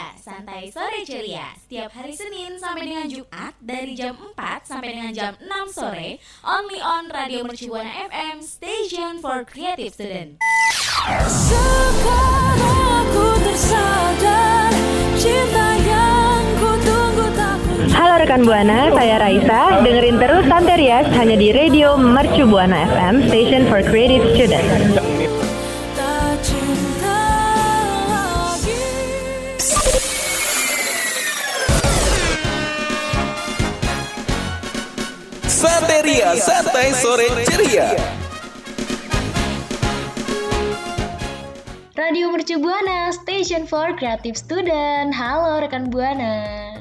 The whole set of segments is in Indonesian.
Ceria, santai sore ceria. Setiap hari Senin sampai dengan Jumat dari jam 4 sampai dengan jam 6 sore, only on Radio Mercubuana FM, station for creative student. Sekarang aku tersadar cinta yang ku tunggu Halo rekan Buana, saya Raisa. Dengerin terus Santai Rias hanya di Radio Mercu Buana FM, station for creative students. Santai Sore Ceria. Radio Mercu Buana, Station for Creative Student. Halo rekan Buana.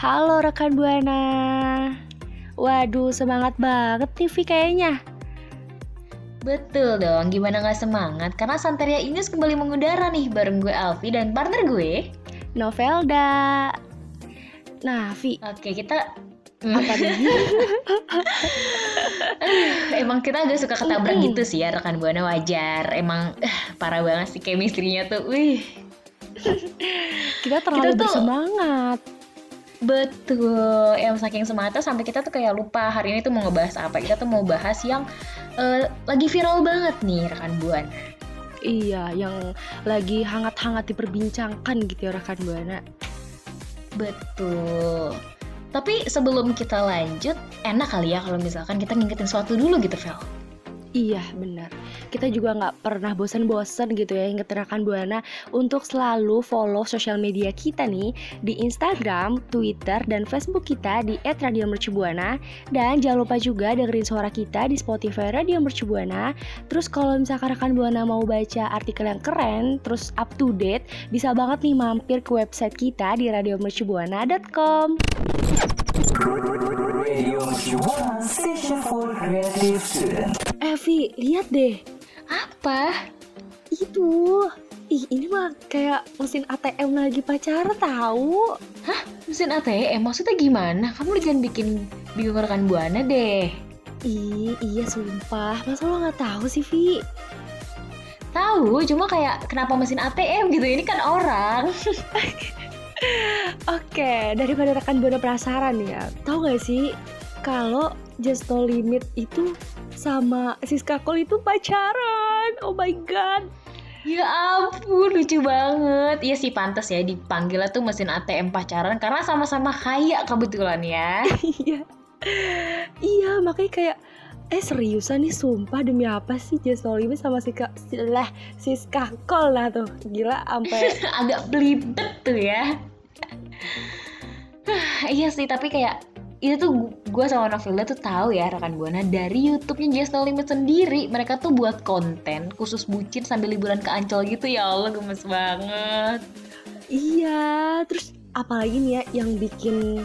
Halo rekan Buana. Waduh, semangat banget nih Vi kayaknya. Betul dong, gimana gak semangat? Karena Santeria News kembali mengudara nih bareng gue Alfi dan partner gue Novelda. Nah, Vi. Oke, kita apa nih? Emang kita agak suka ketabrak gitu sih ya rekan buana wajar. Emang uh, parah banget sih chemistry-nya tuh. Wih. kita terlalu kita tuh, bersemangat. Betul, yang saking semangatnya sampai kita tuh kayak lupa hari ini tuh mau ngebahas apa. Kita tuh mau bahas yang uh, lagi viral banget nih rekan buana. Iya, yang lagi hangat-hangat diperbincangkan gitu ya rekan buana. Betul. Tapi sebelum kita lanjut, enak kali ya kalau misalkan kita ngingetin sesuatu dulu gitu, Vel. Iya benar. Kita juga nggak pernah bosan-bosan gitu ya inget rekan Buana untuk selalu follow sosial media kita nih di Instagram, Twitter, dan Facebook kita di @radiomercubuana dan jangan lupa juga dengerin suara kita di Spotify Radio Mercubuana. Terus kalau misalkan rekan Buana mau baca artikel yang keren, terus up to date, bisa banget nih mampir ke website kita di radiomercubuana.com. Evi, lihat deh. Apa? Itu. Ih, ini mah kayak mesin ATM lagi pacaran tahu. Hah? Mesin ATM? Maksudnya gimana? Kamu jangan bikin bingung rekan Buana deh. Ih, iya sumpah. Masa lo nggak tahu sih, Vi? Tahu, cuma kayak kenapa mesin ATM gitu? Ini kan orang. Oke, daripada rekan Buana penasaran ya, tahu gak sih kalau Just No Limit itu sama Siska Cole itu pacaran? Oh my god. Ya ampun, lucu banget. Iya sih pantas ya dipanggilnya tuh mesin ATM pacaran karena sama-sama kaya kebetulan ya. Iya. iya, makanya kayak eh seriusan nih sumpah demi apa sih No Limit sama Siska lah Siska Cole lah tuh. Gila sampai agak belibet tuh ya. iya sih, tapi kayak itu tuh gue sama Novela tuh tahu ya rekan buana dari YouTube-nya Just No Limit sendiri mereka tuh buat konten khusus bucin sambil liburan ke Ancol gitu ya Allah gemes banget iya terus apalagi nih ya yang bikin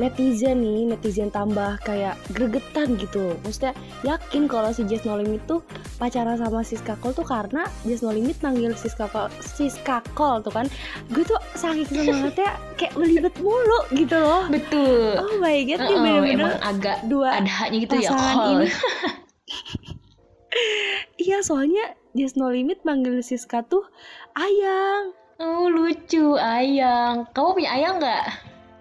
netizen nih netizen tambah kayak gregetan gitu. Maksudnya yakin kalau si Jess No Limit tuh pacaran sama Siska Cole tuh karena Jess No Limit manggil Siska Cole Siska Cole tuh kan. Gue tuh saking semangatnya kayak melibet mulu gitu loh. Betul. Oh my god uh -oh, bener-bener emang agak dua adanya gitu ya ini. Iya soalnya Jess No Limit manggil Siska tuh ayang oh lucu ayang kamu punya ayang nggak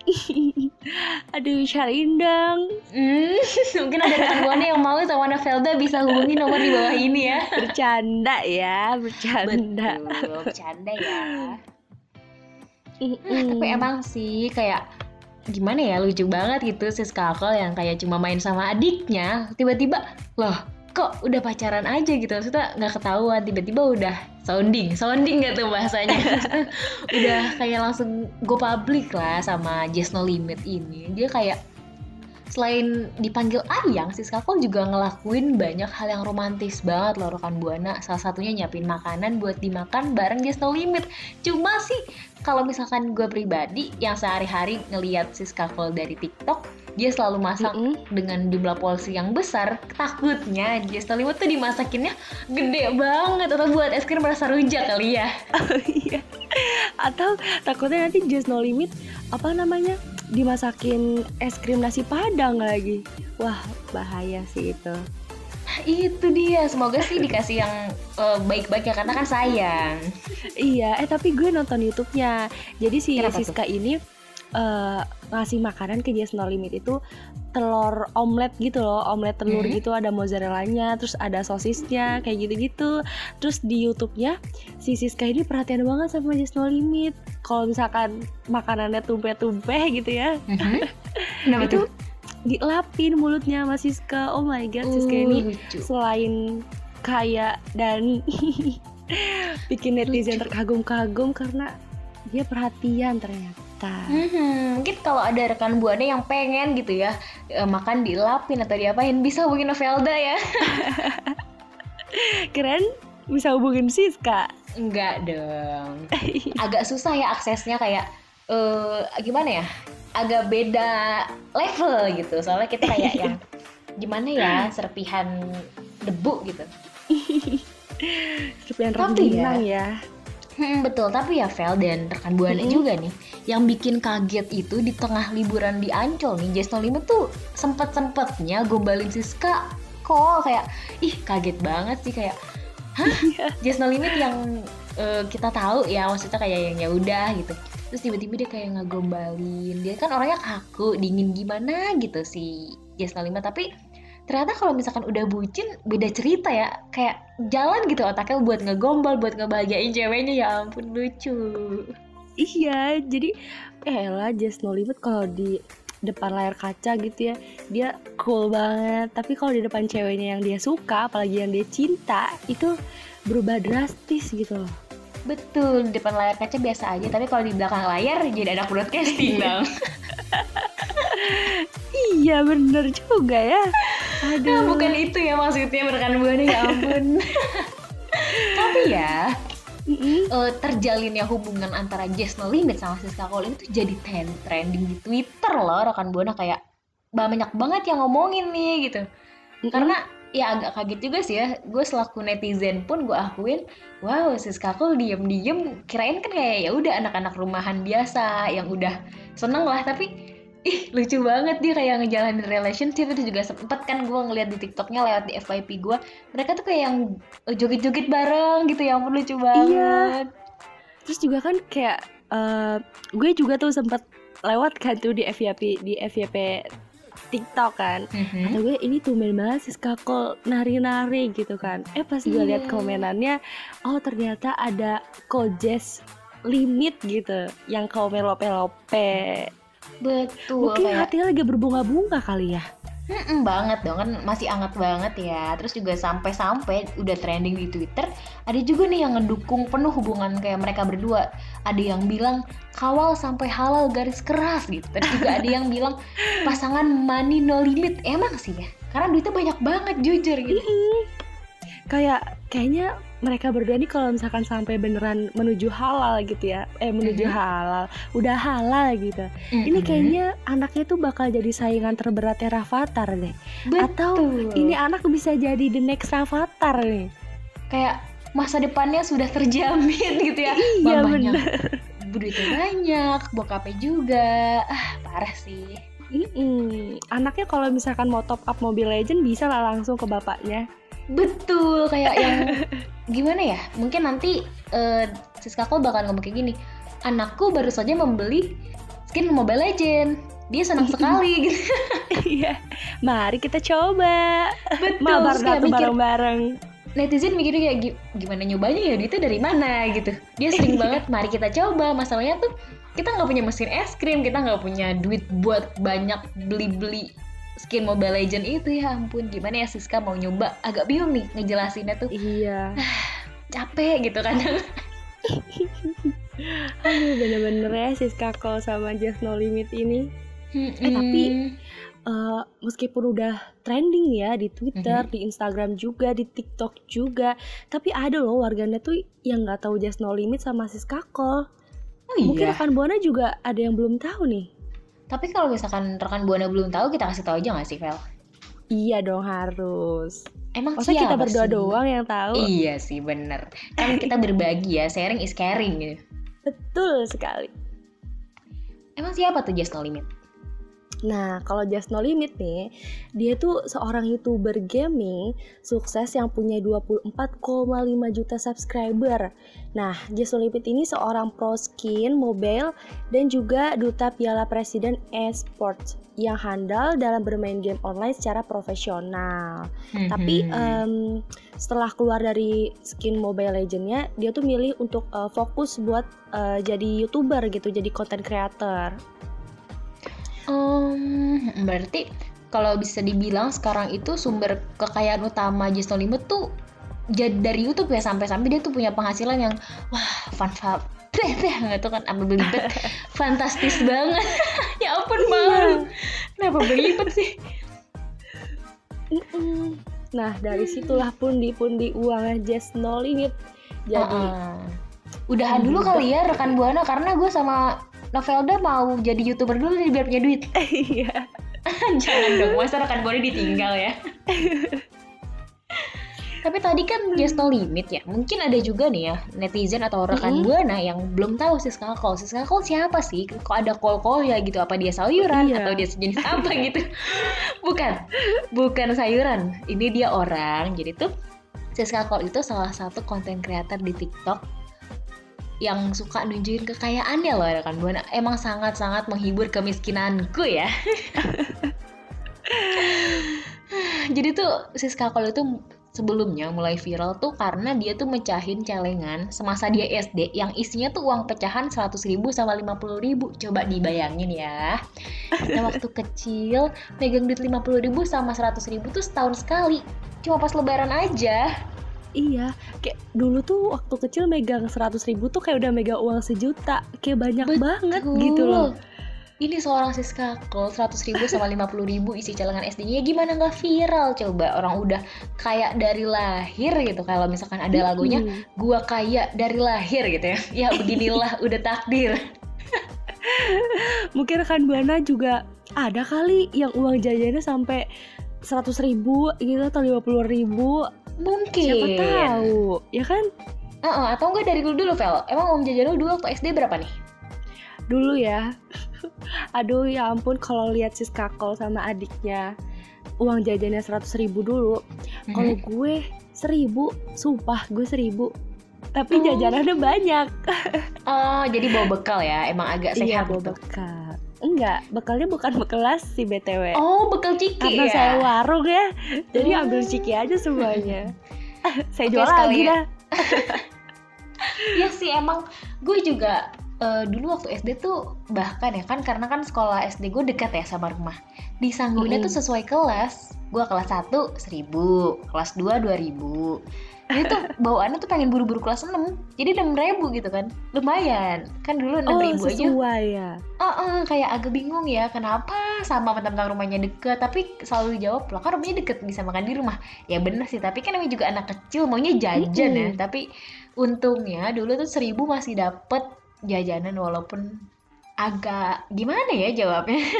Aduh, Indang. Hmm, mungkin ada rekan buana yang mau sama Felda bisa hubungi nomor di bawah ini ya. Bercanda ya, bercanda. Betul, bercanda ya. Nah, tapi emang sih kayak gimana ya lucu banget gitu si Skakol yang kayak cuma main sama adiknya tiba-tiba loh kok udah pacaran aja gitu maksudnya nggak ketahuan tiba-tiba udah sounding sounding gak tuh bahasanya udah kayak langsung go public lah sama Just No Limit ini dia kayak selain dipanggil ayang, si Skakol juga ngelakuin banyak hal yang romantis banget loh rekan Buana. Salah satunya nyiapin makanan buat dimakan bareng Just No Limit. Cuma sih kalau misalkan gue pribadi yang sehari-hari ngeliat si Skakol dari TikTok, dia selalu masak mm -hmm. dengan jumlah porsi yang besar. Takutnya Just No Limit tuh dimasakinnya gede banget atau buat es krim rasa rujak kali ya. Oh, iya. Atau takutnya nanti Just No Limit apa namanya? dimasakin es krim nasi padang lagi. Wah, bahaya sih itu. itu dia semoga sih dikasih yang eh, baik-baik ya karena kan sayang Iya, eh tapi gue nonton YouTube-nya. Jadi si Kenapa tuh? Siska ini eh, ngasih makanan ke Just No Limit itu telur omelet gitu loh, omelet telur Hmm. gitu ada mozzarellanya, terus ada sosisnya kayak gitu-gitu. Terus di YouTube-nya si Siska ini perhatian banget sama Just No Limit. Kalau misalkan makanannya tumpeh-tumpeh gitu ya. Kenapa itu tuh? dielapin mulutnya sama Siska. Oh my god, Siska Uh, ini lucu. selain kaya dan bikin netizen terkagum-kagum karena dia perhatian ternyata. Mhm, Mungkin kalau ada rekan buana yang pengen gitu ya eh, makan dielapin atau diapain bisa hubungin Novelda ya. Keren bisa hubungin Siska. Enggak dong. Agak susah ya aksesnya kayak eh gimana ya? Agak beda level gitu. Soalnya kita kayak yang gimana ya serpihan debu gitu. Sepian Tapi ya, ya. Hmm, betul, tapi ya Vel dan rekan Buana Mm-mm. juga nih Yang bikin kaget itu di tengah liburan di Ancol nih Just No Limit tuh sempet-sempetnya gombalin Siska Kok kayak, ih kaget banget sih kayak Hah? Just No Limit yang eh, kita tahu ya maksudnya kayak yang ya udah gitu Terus tiba-tiba dia kayak ngegombalin Dia kan orangnya kaku, dingin gimana gitu si Just No Limit Tapi ternyata kalau misalkan udah bucin beda cerita ya. Kayak jalan gitu otaknya buat ngegombal buat ngebahagiain ceweknya. Ya ampun lucu. Iya, jadi eh lah Just No Limit kalau di depan layar kaca gitu ya dia cool banget. Tapi kalau di depan ceweknya yang dia suka apalagi yang dia cinta itu berubah drastis gitu loh. Betul di depan layar kaca biasa aja. Tapi kalau di belakang layar jadi anak broadcasting bang iya bener juga ya. Nah, aduh bukan itu ya maksudnya merekan buana ya ampun. Tapi ya Mm-mm. eh, terjalinnya hubungan antara No Limit sama Siska Cole itu jadi trend trending di Twitter loh rekan buana kayak banyak banget yang ngomongin nih gitu. Karena ya agak kaget juga sih ya gue selaku netizen pun gue akuin wow Siska Cole diem-diem. Kirain kan kayak ya udah anak-anak rumahan biasa yang udah seneng lah tapi ih lucu banget dia kayak ngejalanin relationship. Itu juga sempet kan gue ngeliat di tiktoknya lewat di FYP gue mereka tuh kayak yang eh, joget-joget bareng gitu. Ya ampun lucu banget. Terus juga kan kayak eh, gue juga tuh sempet lewat kan tuh di FYP di FYP TikTok kan. Mhm. Kata gue ini tumben banget si Skakol nari-nari gitu kan. Eh pas gue lihat Iya. komenannya Oh ternyata ada kojes limit gitu. Yang kau melope-lope betul Mungkin kayak hatinya lagi berbunga-bunga kali ya? Mm-mm, banget dong kan masih anget banget ya. Terus juga sampai-sampai udah trending di Twitter ada juga nih yang ngedukung penuh hubungan kayak mereka berdua. Ada yang bilang kawal sampai halal garis keras gitu. Terus juga ada yang bilang pasangan money no limit. Emang sih ya? Karena duitnya banyak banget jujur gitu Kayak kayaknya mereka berdua nih kalau misalkan sampai beneran menuju halal gitu ya Eh menuju Mhm. halal Udah halal gitu Ini Mm-mm. kayaknya anaknya tuh bakal jadi saingan terberatnya Rafathar deh Betul. Atau ini anak bisa jadi the next Rafathar nih kayak masa depannya sudah terjamin gitu ya Iya mamanya bener duitnya banyak bokapnya juga ah parah sih Mm-mm. Anaknya kalau misalkan mau top up Mobile Legend bisa lah langsung ke bapaknya. Betul, kayak yang gimana ya? Mungkin nanti eh Siska Cole bakal ngomong kayak gini. Anakku baru saja membeli skin Mobile Legend. Dia senang sekali gitu. Iya. Mari kita coba. Betul, Mabar datu bareng-bareng. netizen mikirnya kayak "Gi- gimana nyobanya ya duitnya dari mana gitu. Dia sering banget, mari kita coba. Masalahnya tuh kita nggak punya mesin es krim, kita nggak punya duit buat banyak beli-beli skin Mobile Legend itu ya ampun gimana ya Siska mau nyoba agak bingung nih ngejelasinnya tuh Iya. capek gitu kadang Aduh bener-bener ya si Kakol sama Just No Limit ini. Eh tapi- Eh, meskipun udah trending ya di Twitter, Mhm. di Instagram juga, di TikTok juga, tapi ada loh warganet tuh yang nggak tahu Just No Limit sama Sis Kakol. oh Mungkin iya rekan Buana juga ada yang belum tahu nih. Tapi kalau misalkan rekan buana belum tahu kita kasih tahu aja nggak sih Vel Iya dong harus. emang Masa kita siapa berdua sih? doang yang tahu? iya sih bener kan kita berbagi ya sharing is caring gitu Betul sekali. emang siapa tuh Just No Limit Nah, kalau Just No Limit nih, dia tuh seorang YouTuber gaming sukses yang punya 24,5 juta subscriber. Nah, Just No Limit ini seorang pro skin mobile dan juga duta Piala Presiden Esports yang handal dalam bermain game online secara profesional. Tapi em, setelah keluar dari skin Mobile Legendnya, dia tuh milih untuk eh, fokus buat eh, jadi YouTuber gitu, jadi content creator. Um, berarti kalau bisa dibilang sekarang itu sumber kekayaan utama Just No Limit tuh dari YouTube ya sampai-sampai dia tuh punya penghasilan yang wah fun fun gitu kan belibet. Fantastis banget. Ya ampun bang. Kenapa belibet sih. Nah dari situlah pundi-pundi uangnya Just No Limit jadi Heeh. udahan dulu kali ya rekan buana karena gue sama Novelda mau jadi youtuber dulu nih biar punya duit. Iya. Jangan dong masa rekan buana ditinggal ya? Tapi tadi kan just no limit ya. Mungkin ada juga nih ya netizen atau rekan Mm-mm. buana yang belum tahu Siska Kol Siska Kol siapa sih? Kok ada kol kol ya gitu? Apa dia sayuran Iya. atau dia sejenis apa gitu? Bukan. Bukan sayuran. Ini dia orang. Jadi tuh Siska Kol itu salah satu konten creator di TikTok yang suka nunjukin kekayaannya loh rekan buana emang sangat-sangat menghibur kemiskinanku ya. Jadi tuh Siska Kol itu sebelumnya mulai viral tuh karena dia tuh mecahin celengan semasa dia SD yang isinya tuh uang pecahan 100 ribu sama 50 ribu. Coba dibayangin ya. Kita waktu kecil megang duit 50 ribu sama 100 ribu tuh setahun sekali. Cuma pas lebaran aja iya kayak dulu tuh waktu kecil megang 100 ribu tuh kayak udah megang uang sejuta. Kayak banyak banget gitu loh. Ini seorang Siska Kol 100 ribu sama 50 ribu isi celengan SD-nya ya gimana nggak viral? Coba orang udah kayak dari lahir gitu. Kalau misalkan ada lagunya gua kaya dari lahir gitu ya. Ya beginilah udah takdir. Mungkin rekan buana juga ada kali yang uang jajannya sampai 100 ribu gitu atau 50 ribu mungkin. Siapa tahu. Ya kan? Heeh, atau enggak dari dulu dulu Vel. Emang om jajan lu dulu waktu SD berapa nih? Dulu ya. Aduh ya ampun kalau lihat sis kakol sama adiknya uang jajannya 100 ribu dulu. Kalau Mhm. gue seribu. Sumpah gue seribu. Tapi Oh. jajanannya banyak. Oh jadi bawa bekal ya. Emang agak iya sehat bawa gitu. bekal enggak bekalnya bukan bekelas sih btw oh bekal ciki karena ya? saya warung ya. Jadi Hmm. ambil ciki aja semuanya. Saya Oke, jual lagi ya. dah. Iya sih emang gue juga eh, dulu waktu SD tuh bahkan ya kan karena kan sekolah SD gue dekat ya sama rumah. Disangguinnya Mm-mm. tuh sesuai kelas. Gue kelas 1 1000 kelas 2 2000 jadi tuh bawaannya tuh pengen buru-buru kelas 6 jadi 6000 gitu kan. Lumayan. Kan dulu 6000 oh aja. sesuai ya. Ah, ah, kayak agak bingung ya kenapa sama mentang-mentang rumahnya deket. Tapi selalu dijawab lah kan rumahnya deket bisa makan di rumah. Ya bener sih tapi kan namanya juga anak kecil maunya jajan ya. Mm-mm. tapi untungnya dulu tuh seribu masih dapet jajanan walaupun agak gimana ya jawabnya.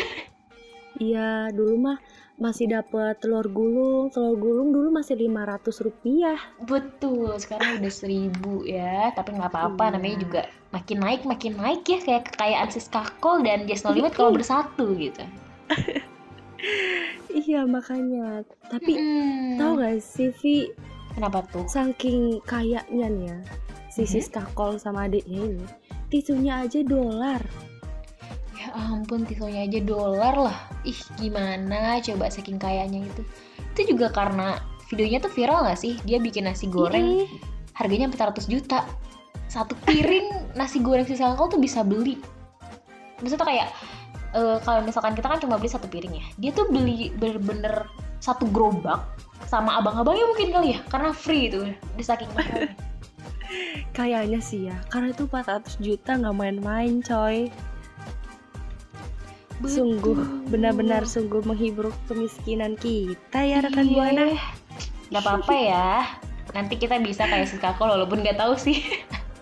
Iya dulu mah masih dapat telur gulung. Telur gulung dulu masih 500 rupiah. Betul sekarang udah seribu ya. Tapi nggak apa-apa Iya. namanya juga makin naik makin naik ya. Kayak kekayaan Siska Kol dan Just No Limit kalau bersatu gitu. Iya makanya. Tapi Mm-mm. tahu gak sih Vi? Kenapa tuh? Saking kayaknya nih ya si Mhm. Siska Kol sama adiknya ini tisunya aja dolar. Ya ampun, tisunya aja dolar lah. Ih, gimana coba saking kayanya itu. Itu juga karena videonya tuh viral gak sih? Dia bikin nasi goreng, Ih, harganya 400 juta. Satu piring nasi goreng si Selkol tuh bisa beli. Maksudnya tuh kayak, eh, kalau misalkan kita kan cuma beli satu piring ya. Dia tuh beli bener-bener satu gerobak sama abang-abangnya mungkin kali ya. Karena free itu, di saking kayaknya sih ya karena itu 400 juta nggak main-main coy sungguh Betul. benar-benar sungguh menghibur kemiskinan kita ya rekan Iya. buana Gak apa-apa ya. Nanti kita bisa kayak Siska Kol walaupun gak tahu sih.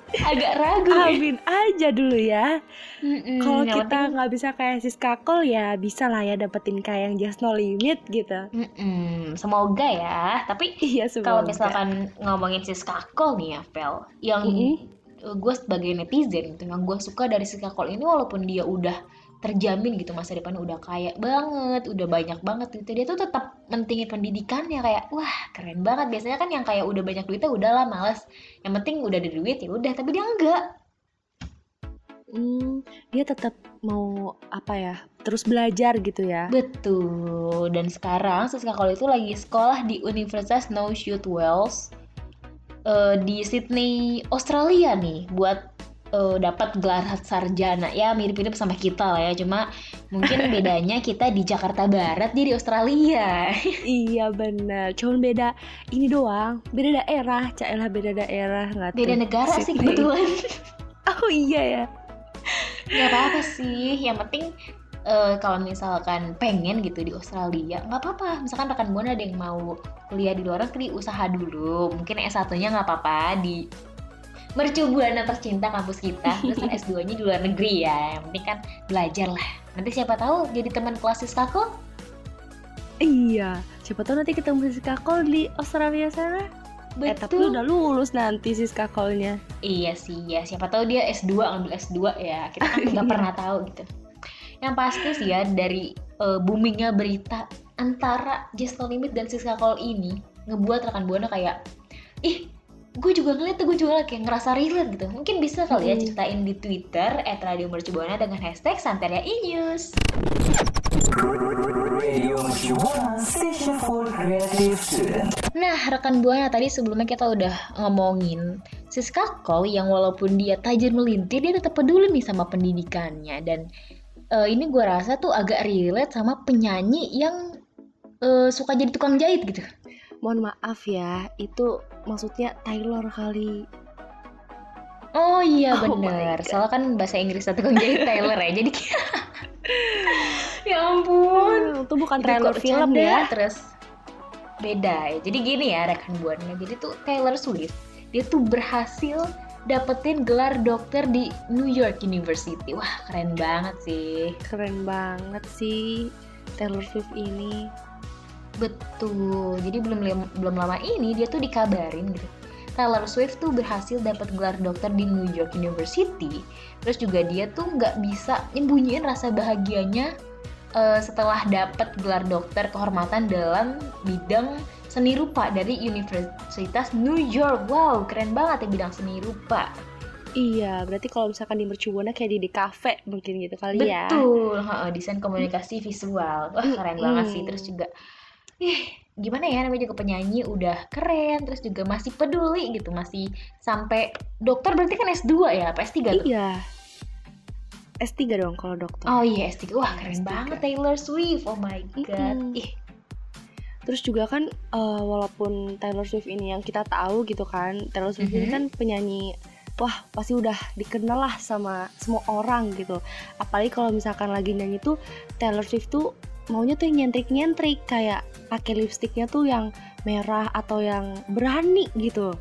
Agak ragu ya. amin aja dulu ya Mm-mm, kalau kita nggak bisa kayak sis kakol ya bisa lah ya dapetin kayak yang just no limit gitu Mm-mm, semoga ya. Tapi iya kalau misalkan ngomongin Siska Kol nih ya, Vel, yang Mm-mm. gue sebagai netizen gitu, yang gue suka dari Siska Kol ini walaupun dia udah terjamin gitu masa depannya udah kaya banget, udah banyak banget gitu. Dia tuh tetap mentingin pendidikannya kayak wah keren banget. Biasanya kan yang kayak udah banyak duitnya udahlah males. Yang penting udah ada duit ya udah, tapi dia enggak. Hmm, dia tetap mau apa ya? Terus belajar gitu ya. Betul. Dan sekarang Siska Kol itu lagi sekolah di Universitas New South Wales eh, di Sydney, Australia nih buat eh, dapat gelar sarjana. Ya mirip-mirip sama kita lah ya, cuma mungkin bedanya kita di Jakarta Barat, dia di Australia. Iya benar. Cuman beda ini doang. Beda daerah. Caelah beda daerah nggak Beda negara sih Sydney. kebetulan. Oh iya ya. Nggak apa-apa sih, yang penting eh, kalau misalkan pengen gitu di Australia, nggak apa-apa. Misalkan rekan buana ada yang mau kuliah di luar negeri, usaha dulu. Mungkin S1-nya nggak apa-apa di Mercu Buana tercinta kampus kita. Terus kan S2-nya di luar negeri ya. Yang penting kan belajar lah. Nanti siapa tahu jadi teman kelas Siskako. Iya. Siapa tahu nanti ketemu si Kakol di Australia sana. Eh tapi udah lulus nanti si Kakolnya. Iya sih, ya siapa tahu dia S2 ngambil S2 ya. Kita kan nggak Iya. pernah tahu gitu. Yang pasti sih ya dari eh, boomingnya berita antara Just No Limit dan Siska Call ini ngebuat rekan buana kayak ih gue juga ngeliat tuh gue juga kayak ngerasa relate gitu mungkin bisa kali ya Hmm. ceritain di Twitter at Radio Mercubuana dengan hashtag Santeria Inews Radio Mercubuana Station for Creative Student. Nah, rekan buana tadi sebelumnya kita udah ngomongin Siska Call yang walaupun dia tajir melintir, dia tetap peduli nih sama pendidikannya. Dan eh, ini gue rasa tuh agak relate sama penyanyi yang eh, suka jadi tukang jahit gitu. Mohon maaf ya, itu maksudnya Taylor kali. Oh iya Oh bener, soalnya kan bahasa Inggris tukang jahit Taylor ya, jadi ya ampun. Hmm, itu bukan Itu trailer kok film ya. Terus beda ya. Jadi gini ya rekan buana. Jadi tuh Taylor Swift dia tuh berhasil dapetin gelar dokter di New York University. Wah keren banget sih. Keren banget sih Taylor Swift ini. Betul. Jadi belum belum lama ini dia tuh dikabarin gitu. Taylor Swift tuh berhasil dapat gelar dokter di New York University. Terus juga dia tuh nggak bisa nyembunyiin rasa bahagianya eh, setelah dapat gelar dokter kehormatan dalam bidang seni rupa dari Universitas New York. Wow, keren banget ya bidang seni rupa. Iya, berarti kalau misalkan di Mercubuana kayak di di cafe mungkin gitu kali ya. Betul, desain komunikasi visual. Wah, keren banget sih. Terus juga ih, gimana ya namanya juga penyanyi udah keren, terus juga masih peduli gitu, masih sampai dokter berarti kan S2 ya, apa S3 tuh? Iya. S3 dong kalau dokter. Oh iya S3. Wah, keren S3. banget Taylor Swift. Oh my god. Mm-mm. Ih, Terus juga kan eh, walaupun Taylor Swift ini yang kita tahu gitu kan, Taylor Swift ini Mhm. kan penyanyi wah pasti udah dikenal lah sama semua orang gitu. Apalagi kalau misalkan lagi nyanyi tuh Taylor Swift tuh maunya tuh yang nyentrik-nyentrik kayak pakai lipstiknya tuh yang merah atau yang berani gitu.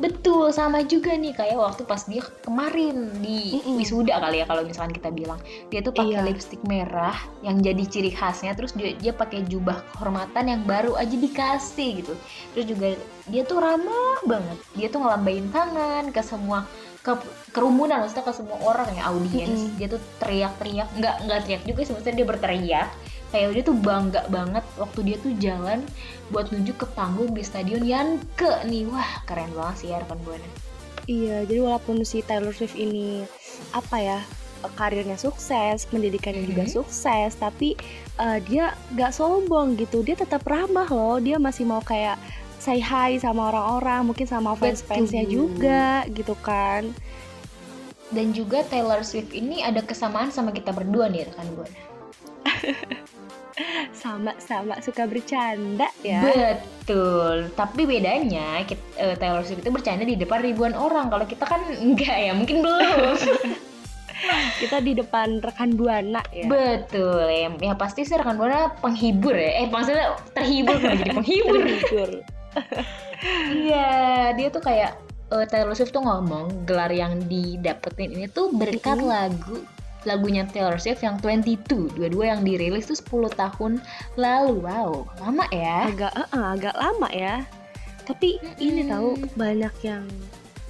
betul sama juga nih kayak waktu pas dia kemarin di Mm-mm. wisuda kali ya kalau misalkan kita bilang. Dia tuh pakai Iya. lipstick merah yang jadi ciri khasnya terus dia, dia pakai jubah kehormatan yang baru aja dikasih gitu. Terus juga dia tuh ramah banget. Dia tuh ngelambain tangan ke semua ke kerumunan maksudnya ke semua orang ya audiens. Mm-mm. Dia tuh teriak-teriak, nggak nggak teriak juga sih maksudnya dia berteriak. Kayak dia tuh bangga banget waktu dia tuh jalan buat menuju ke panggung di stadion Yanke nih. Wah, keren banget sih ya rekan Buana. Iya, jadi walaupun si Taylor Swift ini apa ya karirnya sukses, pendidikannya juga Mhm. sukses, tapi eh, dia gak sombong gitu. Dia tetap ramah loh. Dia masih mau kayak say hi sama orang-orang, mungkin sama fans-fansnya juga gitu kan. Dan juga Taylor Swift ini ada kesamaan sama kita berdua nih rekan Buana. Sama-sama suka bercanda ya. Betul. Tapi bedanya kit- eh, Taylor Swift itu bercanda di depan ribuan orang. Kalau kita kan enggak ya, mungkin belum. Kita di depan rekan buana ya. Betul ya. Ya pasti sih rekan Buana penghibur ya. Eh maksudnya terhibur kenapa jadi penghibur. Terhibur. Iya, dia tuh kayak eh, Taylor Swift tuh ngomong gelar yang didapetin ini tuh berkat lagu lagunya Taylor Swift yang 22, dua-dua yang dirilis tuh 10 tahun lalu. Wow, lama ya. Agak eh, eh, agak lama ya. Tapi ini Mm-mm. tahu banyak yang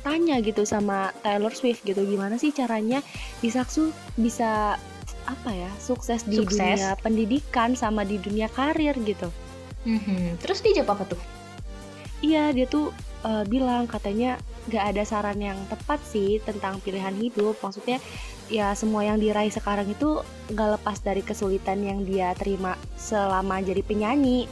tanya gitu sama Taylor Swift gitu gimana sih caranya bisa bisa apa ya sukses di Sukses. dunia pendidikan sama di dunia karir gitu. Mhm. Terus dia jawab apa tuh? Iya dia tuh eh, bilang katanya nggak ada saran yang tepat sih tentang pilihan hidup. Maksudnya ya semua yang diraih sekarang itu nggak lepas dari kesulitan yang dia terima selama jadi penyanyi.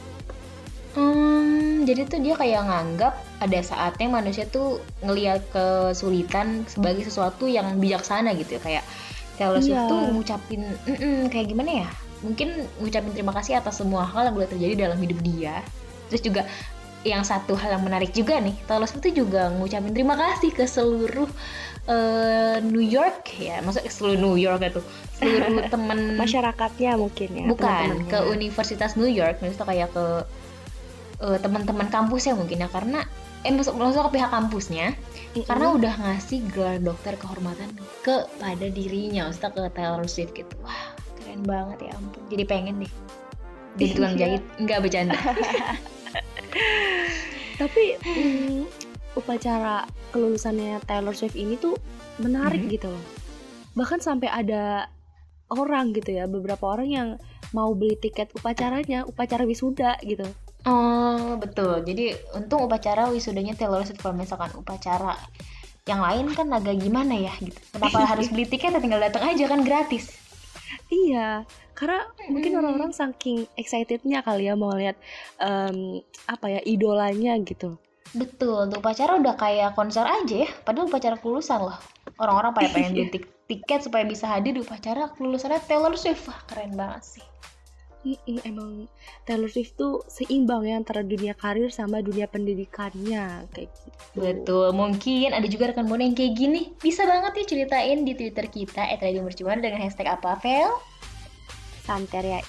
Hmm, jadi tuh dia kayak nganggap ada saatnya manusia tuh ngelihat kesulitan sebagai sesuatu yang bijaksana gitu ya kayak Taylor Swift Iya. tuh ngucapin "Mm-mm," kayak gimana ya? Mungkin ngucapin terima kasih atas semua hal yang udah terjadi dalam hidup dia. Terus juga yang satu hal yang menarik juga nih, Taylor Swift tuh juga ngucapin terima kasih ke seluruh eh, New York ya, maksudnya seluruh New York itu, seluruh teman Masyarakatnya mungkin ya. bukan ke Universitas New York maksudnya kayak ke eh, teman-teman kampusnya mungkin ya karena eh maksud, maksudnya ke pihak kampusnya Mm-mm. karena udah ngasih gelar dokter kehormatan kepada dirinya maksudnya ke Taylor Swift gitu wah keren banget ya ampun jadi pengen deh jadi tukang Iya. jahit nggak bercanda Tapi mm, upacara kelulusannya Taylor Swift ini tuh menarik Mhm. gitu loh. Bahkan sampai ada orang gitu ya, beberapa orang yang mau beli tiket upacaranya, upacara wisuda gitu. oh betul jadi untung upacara wisudanya Taylor Swift kalau misalkan upacara yang lain kan agak gimana ya gitu kenapa harus beli tiket ya tinggal datang aja kan gratis Iya, karena mungkin orang-orang saking excitednya kali ya mau lihat em, apa ya idolanya gitu. Betul, untuk upacara udah kayak konser aja ya. Padahal upacara kelulusan loh. Orang-orang pada pengen beli tik- tiket supaya bisa hadir di upacara kelulusannya Taylor Swift. Wah, keren banget sih. Mm-mm, emang Taylor Swift tuh seimbang ya antara dunia karir sama dunia pendidikannya kayak gitu. Betul, mungkin ada juga rekan Buana yang kayak gini. Bisa banget ya ceritain di Twitter kita @radiomercubuana dengan hashtag apa, Vel? Santeria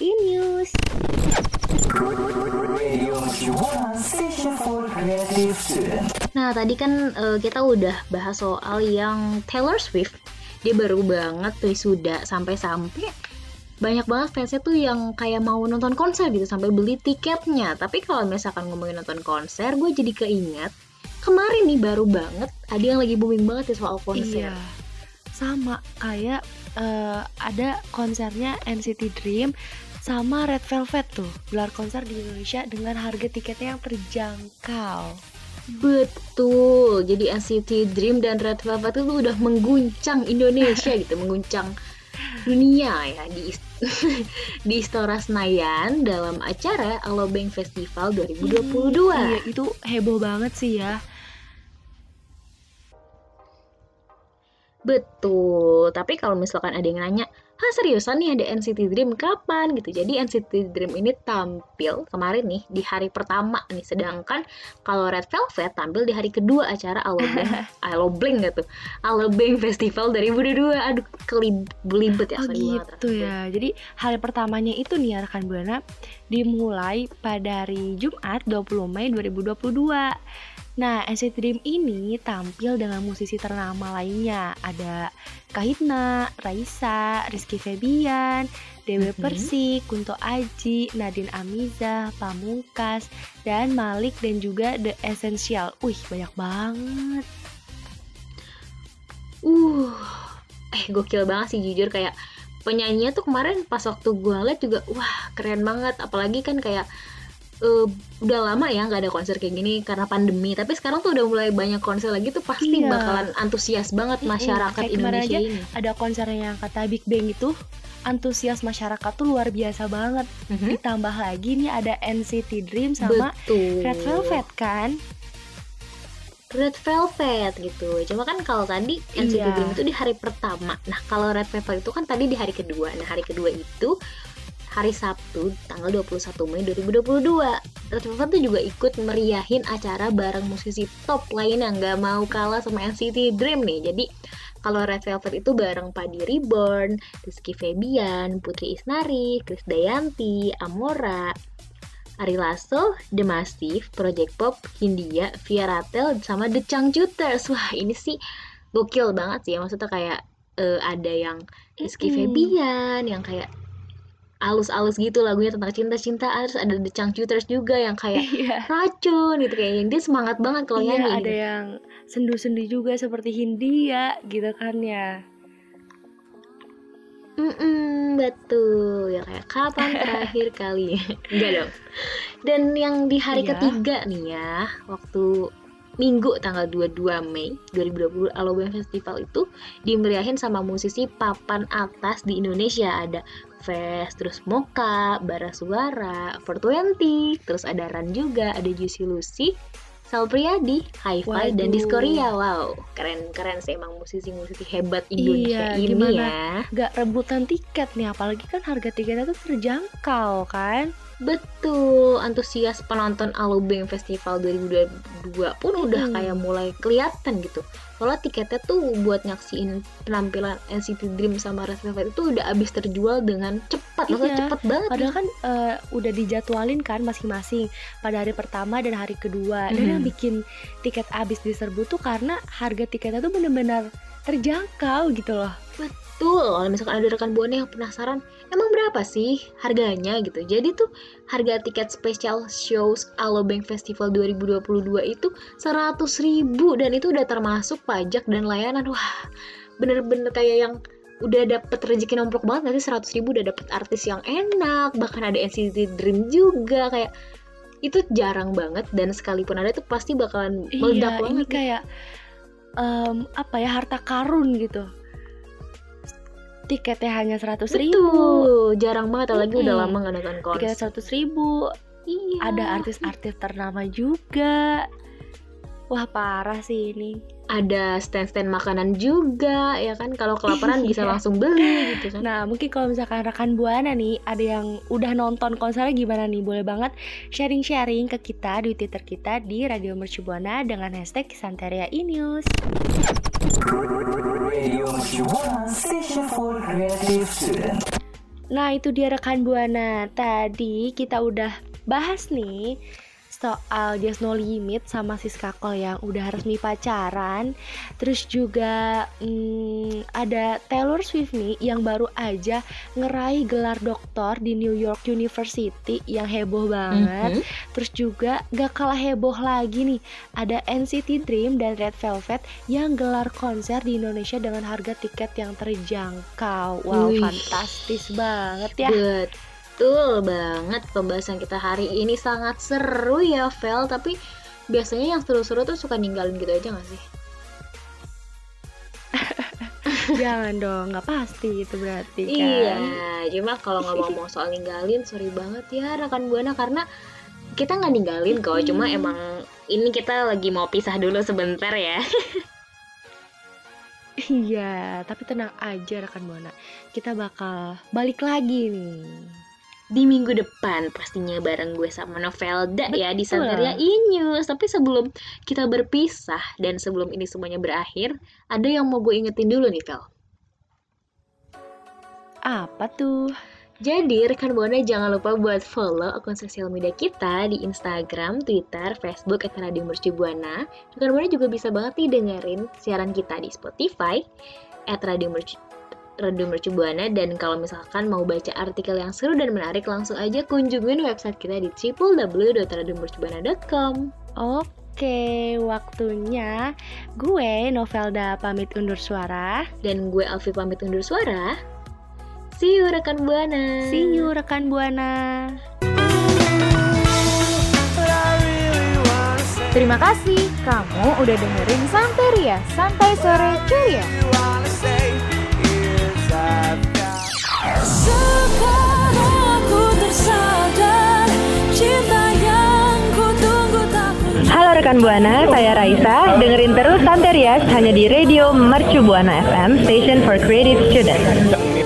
Student. Nah, tadi kan eh, kita udah bahas soal yang Taylor Swift. Dia baru banget wisuda sampai-sampai banyak banget fansnya tuh yang kayak mau nonton konser gitu sampai beli tiketnya. Tapi kalau misalkan ngomongin nonton konser, gue jadi keinget kemarin nih baru banget ada yang lagi booming banget ya soal konser. Iya. Sama kayak eh, ada konsernya NCT Dream sama Red Velvet tuh gelar konser di Indonesia dengan harga tiketnya yang terjangkau. Betul. Jadi NCT Dream dan Red Velvet itu udah mengguncang Indonesia gitu, mengguncang dunia ya di di Istora Senayan dalam acara Alobank Festival 2022. Iya, itu heboh banget sih ya. Betul, tapi kalau misalkan ada yang nanya, ah seriusan nih ada NCT Dream kapan gitu. Jadi NCT Dream ini tampil kemarin nih di hari pertama nih, sedangkan kalau Red Velvet tampil di hari kedua acara Alobank, Alobank gitu, Alobank Festival 2022. Aduh, kelib belibet ya, Oh banget. gitu ya. Jadi hari pertamanya itu nih ya rekan Buana dimulai pada hari Jumat 20 Mei 2022. Nah, NCT Dream ini tampil dengan musisi ternama lainnya. Ada Kahitna, Raisa, Rizky Febian, Dewi Mhm. Persik, Kunto Aji, Nadine Amiza, Pamungkas, dan Malik dan juga The Essential. Wih, banyak banget. Uh, eh gokil banget sih jujur kayak penyanyinya tuh kemarin pas waktu gue liat juga wah keren banget apalagi kan kayak eh, udah lama ya nggak ada konser kayak gini karena pandemi tapi sekarang tuh udah mulai banyak konser lagi tuh pasti Iya. bakalan antusias banget masyarakat kemarin Indonesia aja ini ada konsernya yang kata Big Bang itu antusias masyarakat tuh luar biasa banget. Mhm. Ditambah lagi nih ada NCT Dream sama betul Red Velvet kan? Red Velvet gitu. Cuma kan kalau tadi NCT Iya. Dream itu di hari pertama. Nah, kalau Red Velvet itu kan tadi di hari kedua. Nah, hari kedua itu hari Sabtu tanggal 21 Mei 2022. Red Velvet tuh juga ikut meriahin acara bareng musisi top lain yang nggak mau kalah sama NCT Dream nih. Jadi kalau Red Velvet itu bareng Padi Reborn, Rizky Febian, Putri Isnari, Chris Dayanti, Amora, Ari Lasso, The Massive, Project Pop, Hindia, Via Ratel, sama The Changcuters. Wah, ini sih gokil banget sih ya. Maksudnya kayak eh, ada yang Rizky. Febian, yang kayak alus-alus gitu lagunya tentang cinta-cintaan. Terus ada The Changcuters juga yang kayak Iya. racun gitu. Kayak dia semangat banget kalau Iya, nyanyi. ada gitu. yang sendu-sendu juga seperti Hindia gitu kan ya. Mm-mm, betul ya kayak kapan terakhir kali enggak dong dan yang di hari Iya. ketiga nih ya waktu Minggu tanggal 22 Mei 2020 Alobank Festival itu dimeriahin sama musisi papan atas di Indonesia ada Fest, terus Moka, Bara Suara, 420, terus ada Ran juga, ada Juicy Lucy, Sal Priadi, Hi-Fi, dan. Diskoria. Wow, keren-keren sih emang musisi-musisi hebat Indonesia Iya, ini gimana? ya. Gak rebutan tiket nih, apalagi kan harga tiketnya tuh terjangkau kan? Betul, antusias penonton Alobank Festival 2022 pun udah Mm-mm. kayak mulai kelihatan gitu. Soalnya tiketnya tuh buat nyaksiin penampilan NCT Dream sama Red Velvet itu udah habis terjual dengan cepat, maksudnya Iya, cepet banget. Padahal kan eh, udah dijadwalin kan masing-masing pada hari pertama dan hari kedua. Dan Mhm. yang bikin tiket habis diserbu tuh karena harga tiketnya tuh bener-bener terjangkau gitu loh. Betul, kalau misalkan ada rekan buana yang penasaran, emang berapa sih harganya gitu. Jadi tuh harga tiket spesial shows Alobank Festival 2022 itu 100.000 ribu dan itu udah termasuk pajak dan layanan. Wah, bener-bener kayak yang udah dapet rezeki nomplok banget nanti 100.000 ribu udah dapet artis yang enak bahkan ada NCT Dream juga kayak itu jarang banget dan sekalipun ada tuh pasti bakalan meledak Iya, banget ini kayak em, apa ya harta karun gitu. Tiketnya hanya seratus ribu, Betul, jarang banget apalagi udah Mm-mm. lama gak nonton konser tiketnya seratus ribu. Iya. Ada artis-artis ternama juga. Wah parah sih ini. ada stand-stand makanan juga ya kan kalau kelaparan bisa Iya. langsung beli gitu kan Nah, mungkin kalau misalkan rekan Buana nih ada yang udah nonton konsernya gimana nih? Boleh banget sharing-sharing ke kita di Twitter kita di Radio Mercu Buana dengan hashtag Santeria Inews. Radio Nah, itu dia rekan Buana. Tadi kita udah bahas nih soal Just No Limit sama Siska Kol yang udah resmi pacaran. Terus juga hmm, ada Taylor Swift nih yang baru aja ngeraih gelar doktor di New York University yang heboh banget. Mhm. Terus juga gak kalah heboh lagi nih Ada NCT Dream dan Red Velvet Yang gelar konser di Indonesia dengan harga tiket yang terjangkau Wow Wih. fantastis banget ya betul banget pembahasan kita hari ini sangat seru ya Vel. Tapi biasanya yang seru-seru tuh suka ninggalin gitu aja gak sih? Jangan dong gak pasti itu berarti kan. iya cuma kalau ngomong-ngomong soal ninggalin sorry banget ya rekan buana karena kita nggak ninggalin kok cuma Mm-mm. emang ini kita lagi mau pisah dulu sebentar ya. Iya tapi tenang aja rekan Buana. Kita bakal balik lagi nih di minggu depan pastinya bareng gue sama Novelda ya di Betul. Santeria Inews. Tapi sebelum kita berpisah dan sebelum ini semuanya berakhir, ada yang mau gue ingetin dulu nih, Vel. Apa tuh? Jadi rekan Buana jangan lupa buat follow akun sosial media kita di Instagram, Twitter, Facebook at Radio Buana. Rekan Buana juga bisa banget nih dengerin siaran kita di Spotify at Radio Mercu Radio Mercu Buana dan kalau misalkan mau baca artikel yang seru dan menarik langsung aja kunjungin website kita di www.radiomercubuana.com. Oke, waktunya gue Novelda pamit undur suara. Dan gue Alfi pamit undur suara. See you rekan Buana. See you rekan Buana. Terima kasih kamu udah dengerin Santeria, Santai Sore Ceria. Halo rekan Buana, saya Raisa. Dengerin terus Santerias hanya di Radio Mercu Buana FM, Station for Creative Students.